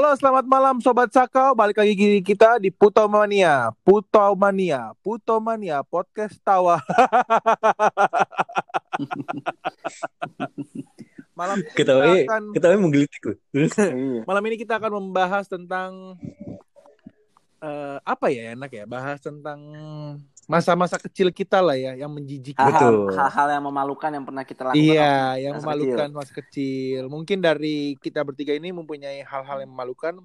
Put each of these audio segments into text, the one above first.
Halo, selamat malam Sobat Sakau. Balik lagi gini kita di Putomania. Putomania. Putomania. Podcast tawa. malam ini kita Ketawa, akan ketawa menggelitik Iya. malam ini kita akan membahas tentang eh, apa ya enak ya? Bahas tentang masa-masa kecil kita lah ya, yang menjijikkan. Betul. Hal-hal hal-hal yang memalukan yang pernah kita lakukan. Iya, yang masa memalukan masa kecil. Mungkin dari kita bertiga ini mempunyai hal-hal yang memalukan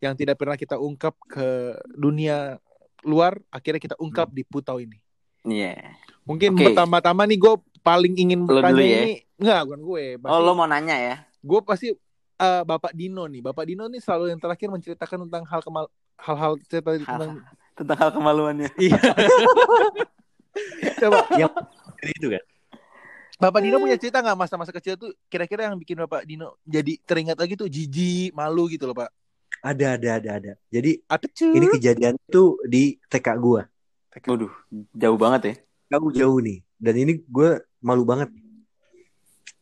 yang tidak pernah kita ungkap ke dunia luar, akhirnya kita ungkap di putau ini. Iya. Mungkin Oke. pertama-tama nih gue paling ingin Lo bertanya dulu ya? ini, enggak bukan gue. Pasti, Oh, lo mau nanya ya? Gue pasti eh, Bapak Dino nih. Bapak Dino nih selalu yang terakhir menceritakan tentang hal kemal hal-hal cerita tentang Tentang hal kemaluannya. iya. Coba yang dari itu kan. Bapak Dino punya cerita nggak masa-masa kecil tuh kira-kira yang bikin Bapak Dino jadi teringat lagi tuh jijik, malu gitu loh Pak. Ada ada ada ada. Jadi Ada cuy. ini kejadian tuh di TK gua. Waduh, jauh banget ya. Jauh-jauh nih. Dan ini gue malu banget.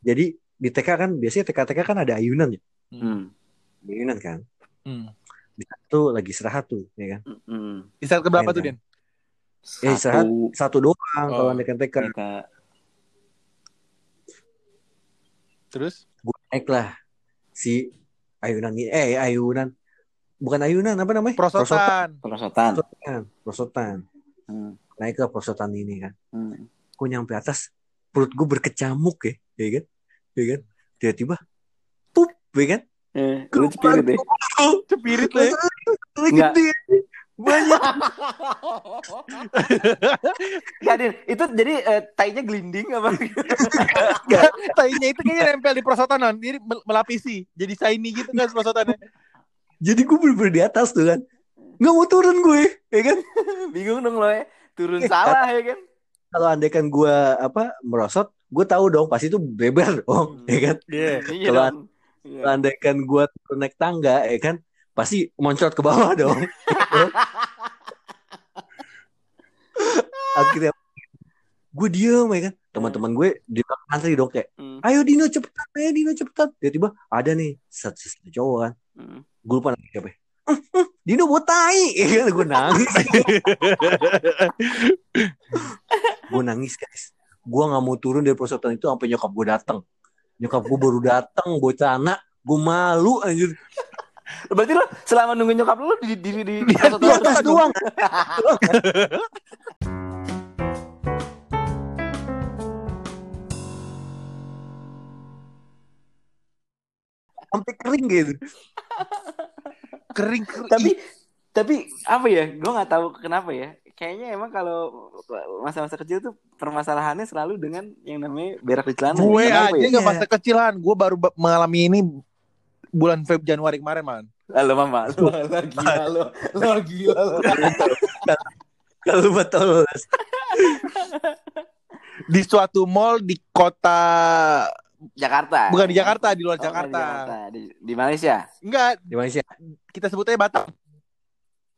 Jadi di TK kan biasanya TK-TK kan ada ayunan ya. Hmm. Ada Ayunan kan. Hmm. Di satu lagi istirahat tuh, ya kan. Hmm. Di saat keberapa Main, tuh kan? Den? Eh, istirahat Satu. satu doang Oh. kalau TK. Mereka. Terus? Gue naik lah si ayunan ini. Eh ayunan. Bukan ayunan apa namanya? Prosotan. Perosotan. Prosotan. Prosotan. Hmm. Naik ke prosotan ini kan. Hmm. gue nyampe atas perut gue berkecamuk ya ya kan ya kan tiba-tiba pup ya kan Eh, lu cepirit deh. Cepirit lo ya. Enggak. gede banyak Enggak, Din. Itu jadi eh, tainya gelinding apa? Tainya itu kayaknya nempel di prosotanan. Jadi mel- melapisi. Jadi shiny gitu kan prosotannya. jadi gue bener di atas tuh kan nggak mau turun gue ya kan Bingung dong lo ya. Turun salah ya kan? kalau andaikan gue apa merosot gue tahu dong pasti itu beber dong ya kan Iya. Iya Kalau kalau andaikan gue turun naik tangga ya kan pasti moncot ke bawah dong. Akhirnya gue diem ya kan. Teman-teman gue di belakang antri dong kayak Hmm. ayo Dino cepetan ayo Dino cepetan. Tiba-tiba ada nih satu satu cowok kan. Hmm. gue lupa namanya siapa ya. "Eh, eh, Dino bawa tai ya kan gue nangis. Gue nangis guys. Gue nggak mau turun dari prosotan itu sampai nyokap gue datang nyokap gue baru datang bocah anak. Gue malu anjir. Berarti lo selama nunggu nyokap lo di di di, di, di di atas doang? sampai kering gitu. Kering, kering. tapi tapi apa ya? Gue nggak tahu kenapa ya kayaknya emang kalau masa-masa kecil tuh permasalahannya selalu dengan yang namanya berak di celana gue aja ya? nggak masa kecilan. Gue baru ba- mengalami ini bulan Feb Januari kemarin man. Halo mama lo gila lo lo gila lo kalau betul Di suatu mall di kota Jakarta bukan di Jakarta di luar Oh, bukan di Jakarta. Jakarta. di, di Malaysia Enggak, di Malaysia kita sebutnya Batam.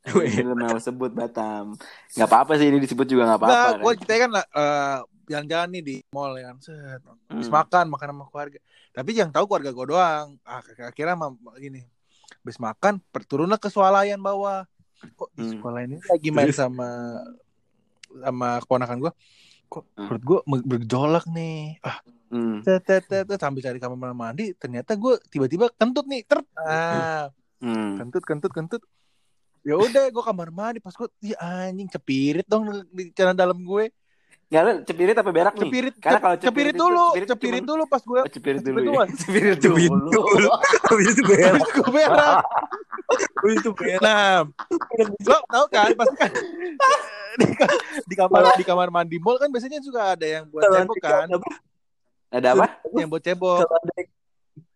Lu mau sebut Batam nggak apa-apa sih ini disebut juga nggak apa-apa gue kita kan eh, jalan-jalan nih di mall ya kan. Set. Habis Hmm. makan, makan sama keluarga. Tapi yang tahu keluarga gue doang. Ah, akhirnya mah gini. Habis makan, perturunlah ke swalayan bawah. Kok di Hmm. swalayan ini lagi main sama sama keponakan gue. Kok Hmm. perut gue bergejolak nih. Ah, Hmm. tet, tet, sambil cari kamar mandi, ternyata gue tiba-tiba kentut nih. Ter, ah, Hmm. kentut, kentut, kentut. Ya udah, gue kamar mandi pas gue, ya anjing cepirit dong di celana dalam gue. Nggak, lu cepirit apa berak nih? Cepirit, Karena kalau cepirit, cepirit dulu, cepirit cepirit, itu dulu pas gue Oh, cepirit dulu Cepirit ya. Cepirit Cepirit dulu. dulu. habis itu berak gue berak. habis itu berak Nah, lo tau kan pasti kan di, di kamar di kamar mandi mall kan biasanya juga ada yang buat cebok kan, Ada apa? yang buat cebok.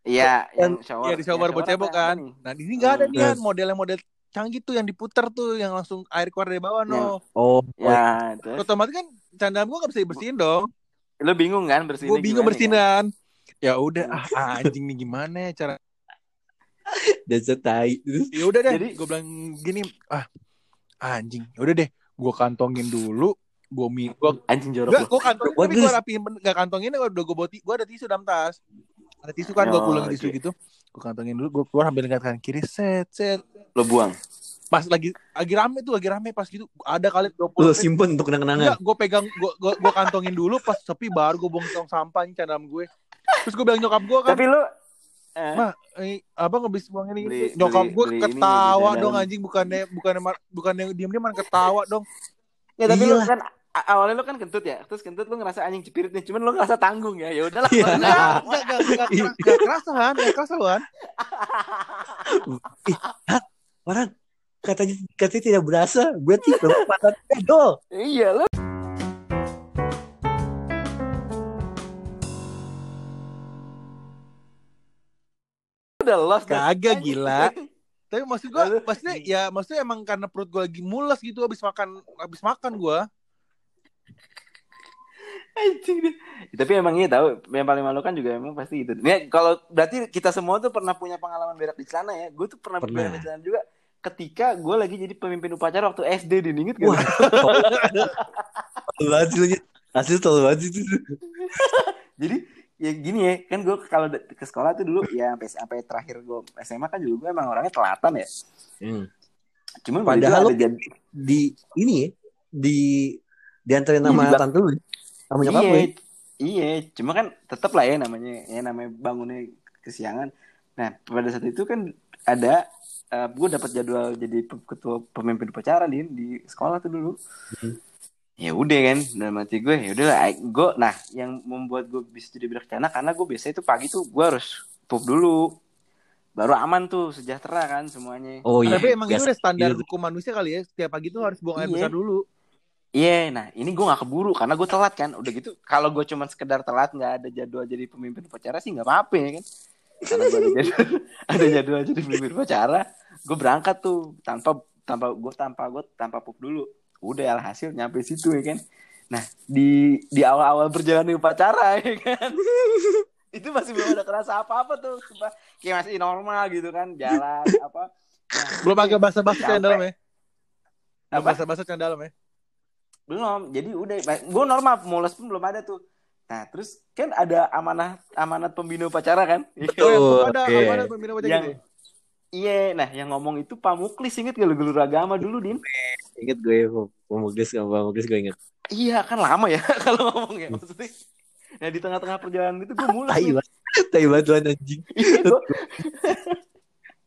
Iya, yang shower. Iya di shower Yang buat cebok kan. nih? Nah di sini nggak ada Hmm. nih kan modelnya model canggih tuh yang diputer tuh yang langsung air keluar dari bawah no. oh Ya, terus Otomatis kan candaan gue gak bisa dibersihin dong. lu bingung kan bersihin? Gue bingung gimana bersinan. Ya udah ah anjing nih gimana ya cara. dan setai terus Ya udah deh. Jadi- gue bilang gini ah anjing. Ya udah deh. Gue kantongin dulu. Gue mi gue kan? Anjing jorok lu. gue kantongin tapi gue rapiin Gak kantongin udah gue bawa ti- gue ada tisu dalam tas Ada tisu kan gue Oh, gulung tisu gitu gue kantongin dulu gue keluar ambil tangan kiri set set Lo buang. pas lagi lagi rame tuh lagi rame pas gitu ada kali 20 Lu menit simpen untuk kenang-kenangan. Enggak, gue pegang, gue gue kantongin dulu pas sepi baru gue buang tong sampah nih dalam gue. Terus gue bilang nyokap gue kan, Tapi lo eh, mah, eh, abang habis buang ini. Beli- nyokap gue ini, ketawa beli dong anjing, bukannya bukannya bukannya diem diem mana ketawa dong. ya tapi Iya. lo kan awalnya lo kan kentut ya. Terus kentut lo ngerasa anjing cepirit nih. Cuman lo ngerasa tanggung ya. Ya udahlah. Iya. Enggak, enggak, enggak, enggak, kerasa kan, enggak kerasa kan. Orang katanya katanya tidak berasa. Berarti kamu pantat pedol. iya lo. Udah lost. Kagak gila. Tapi maksud gue, maksudnya ya maksudnya emang karena perut gue lagi mules gitu habis makan habis makan gue. Anjing deh. Tapi emang iya tahu yang paling malu kan juga emang pasti itu. Nih kalau berarti kita semua tuh pernah punya pengalaman berak di celana ya. Gue tuh pernah, Pernah. berak di celana juga ketika gue lagi jadi pemimpin upacara waktu SD di Ningit gak? Wah. Sih lu, Nyet. Asli tahu banget itu. Jadi ya gini ya kan gue kalau ke sekolah tuh dulu ya sampai sampai terakhir gue SMA kan juga gue emang orangnya telatan ya. Hmm. Cuman Padahal ada Di ini ya, di di antara Iya, nama di belak- tante lu. ya, Sama nyokap lu. iya, ya. iya, cuma kan tetap lah ya namanya ya namanya bangunnya kesiangan. Nah pada saat itu kan ada gue dapat jadwal jadi ketua pemimpin upacara di di sekolah tuh dulu. Hmm. Ya udah kan, dalam hati gue ya udah gue nah yang membuat gue bisa jadi berak celana karena gue biasanya itu pagi tuh gue harus pup dulu baru aman tuh sejahtera kan semuanya. Oh iya. Tapi emang itu biasa. udah standar Iya. hukum manusia kali ya. Setiap pagi tuh harus buang air Iya. besar dulu. Iya, nah ini gue gak keburu karena gue telat kan. Udah gitu, kalau gue cuman sekedar telat nggak ada jadwal jadi pemimpin upacara sih nggak apa-apa ya kan. Karena gue ada jadwal, ada jadwal jadi pemimpin upacara, gue berangkat tuh tanpa tanpa gue tanpa gue tanpa pup dulu. Udah alhasil nyampe situ ya kan. Nah di di awal-awal perjalanan upacara ya kan. itu masih belum ada kerasa apa-apa tuh, Sumpah. kayak masih normal gitu kan jalan apa. Nah, Belum agak basa-basi yang dalam ya. Belum basa-basi yang dalam ya. Belum jadi udah gue normal mules pun belum ada tuh nah terus kan ada amanah amanat pembina upacara kan Oh, yang Betul, ada oke. ada pembina wajah yang gitu. ya? iya nah yang ngomong itu Pak Muklis inget gak lu guru agama dulu din Ingat gue pemuglis sama pemuglis gue inget. iya kan lama ya kalau ngomong ya maksudnya nah di tengah-tengah perjalanan itu gue mules Tai banget. Tai banget tuh anjing.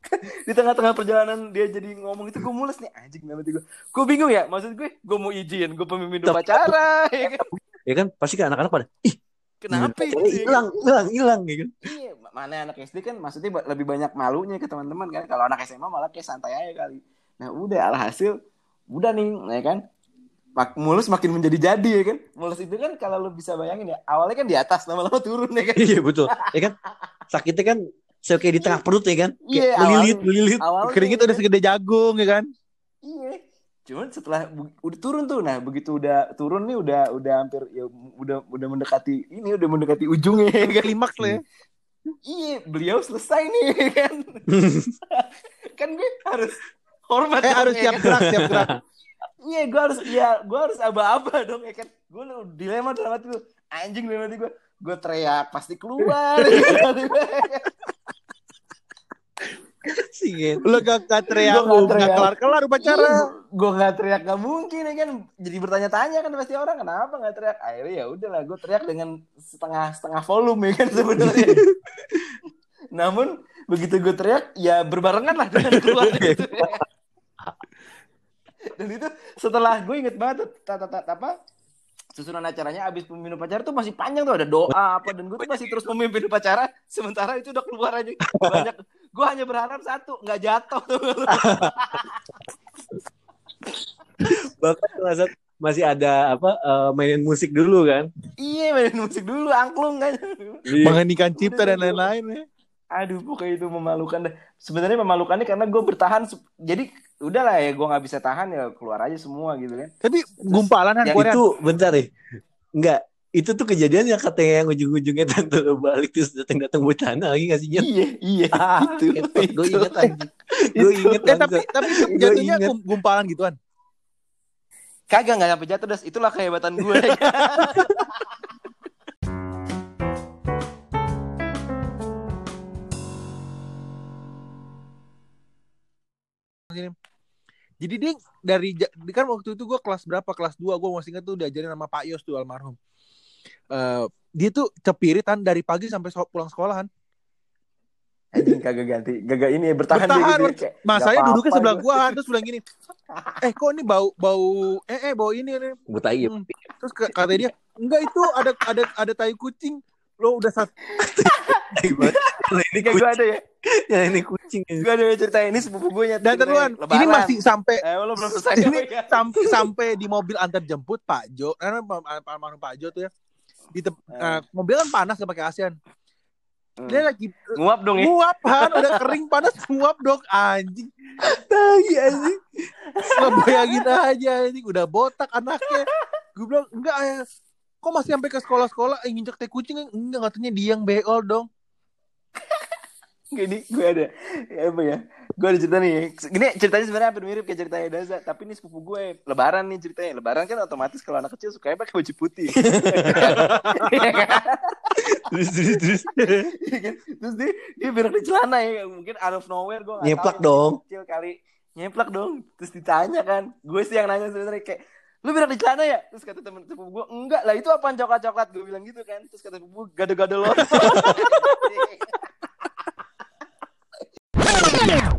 Di tengah-tengah perjalanan dia jadi ngomong itu gue mules nih anjing hati gue gue bingung ya maksud gue gue mau izin gue pemimpin upacara ya kan Ya kan pasti kan anak-anak pada ih kenapa Iya, ya, hilang hilang hilang ya kan. Iya, mana anak SD kan maksudnya lebih banyak malunya ke teman-teman kan. Kalau anak SMA malah kayak santai aja kali. Nah, udah alhasil udah nih, ya kan. Mak mulus makin menjadi jadi ya kan. Mulus itu kan kalau lu bisa bayangin ya, awalnya kan di atas, lama-lama turun ya kan. Iya betul. Ya kan sakitnya kan so kayak di tengah perut ya kan. Iya, Kayak melilit awalnya- melilit. Awalnya ya udah kan. segede jagung ya kan. Iya. Cuman setelah udah turun tuh, nah begitu udah turun nih udah udah hampir ya udah udah mendekati ini udah mendekati ujungnya ya kan. Klimaks lah ya. Iya, beliau selesai nih ya kan. kan gue harus hormat Eh harus ya siap kan? gerak, siap gerak. Iya, gue harus ya, gue harus aba-aba dong ya kan. Gue dilema dalam hati gue. Anjing dalam hati gue. Gue teriak pasti keluar. Singin. Lu gak, gak teriak, Gua nggak gak teriak. kelar-kelar upacara. gue nggak teriak nggak mungkin ya kan. Jadi bertanya-tanya kan pasti orang kenapa nggak teriak. Akhirnya ya udahlah, gue teriak dengan setengah setengah volume ya kan sebenarnya. Namun begitu gue teriak, ya berbarengan lah dengan keluar gitu. Dan itu setelah gue inget banget tata tata apa susunan acaranya abis pemimpin upacara tuh masih panjang tuh ada doa apa dan gue tuh masih terus memimpin upacara sementara itu udah keluar aja banyak gue hanya berharap satu nggak jatuh Bahkan saat masih ada apa eh, mainin musik dulu kan. iya mainin musik dulu angklung kan Iya. Mengendikan cipta dan lain-lain ya. aduh pokoknya itu memalukan deh sebenarnya memalukannya karena gue bertahan jadi udahlah ya gue nggak bisa tahan ya keluar aja semua gitu kan Tapi gumpalan kan Yang Korea. Itu bentar ya. Enggak, itu tuh kejadian yang katanya yang ujung-ujungnya tante lo balik terus datang datang buat tanah lagi nggak sih iya iya Ah, itu gue itu. inget anjing. Gue inget Eh tapi tapi itu Gua jatuhnya gumpalan gituan. kagak nggak sampai jatuh das itulah kehebatan gue. Jadi dia dari kan waktu itu gue kelas berapa kelas 2 gue masih ingat tuh diajarin sama Pak Yos tuh almarhum. Eh dia tuh cepiritan dari pagi sampai so- pulang sekolahan. Anjing kagak ganti. Kagak ini ya, bertahan, Bertahan, dia gitu. ya, Masanya "Nggak duduknya sebelah gua." terus bilang gini. Eh kok ini bau bau eh eh bau ini nih. Gue tai ya. Hmm. Terus kata dia, enggak itu ada ada ada tai kucing. Lo udah satu ini Kayak gue ada ya. yang ini kucing. Gue ada cerita ini sepupu gue nyata. dan teruan. Ini masih sampai Eh, lo belum selesai. ini ya? sampai sampai di mobil antar jemput Pak Jo karena Pak Pak- almarhum Pak Jo tuh ya di tep- Eh. eh, mobil kan panas gak pakai ASEAN Hmm. dia lagi Nguap dong ya. nguap kan udah kering panas nguap dong anjing Tai anjing. lo bayangin aja anjing udah botak anaknya gue bilang enggak ya kok masih sampai ke sekolah-sekolah eh, nginjek teh kucing enggak katanya dia yang beol dong Gini gue ada ya, apa ya? gue ada cerita nih. Gini ceritanya sebenarnya hampir mirip kayak ceritanya Daza, tapi ini sepupu gue. Lebaran nih ceritanya. Lebaran kan otomatis kalau anak kecil sukanya pakai baju putih. Iya kan? terus terus terus. Iya kan? terus dia dia berak di celana ya, mungkin out of nowhere gue. Nyeplak dong. Kecil kali nyeplak dong. Terus ditanya kan, gue sih yang nanya sebenarnya kayak lu bilang di celana ya terus kata temen sepupu gue enggak lah itu apaan coklat coklat gue bilang gitu kan terus kata sepupu gue gado-gado loh.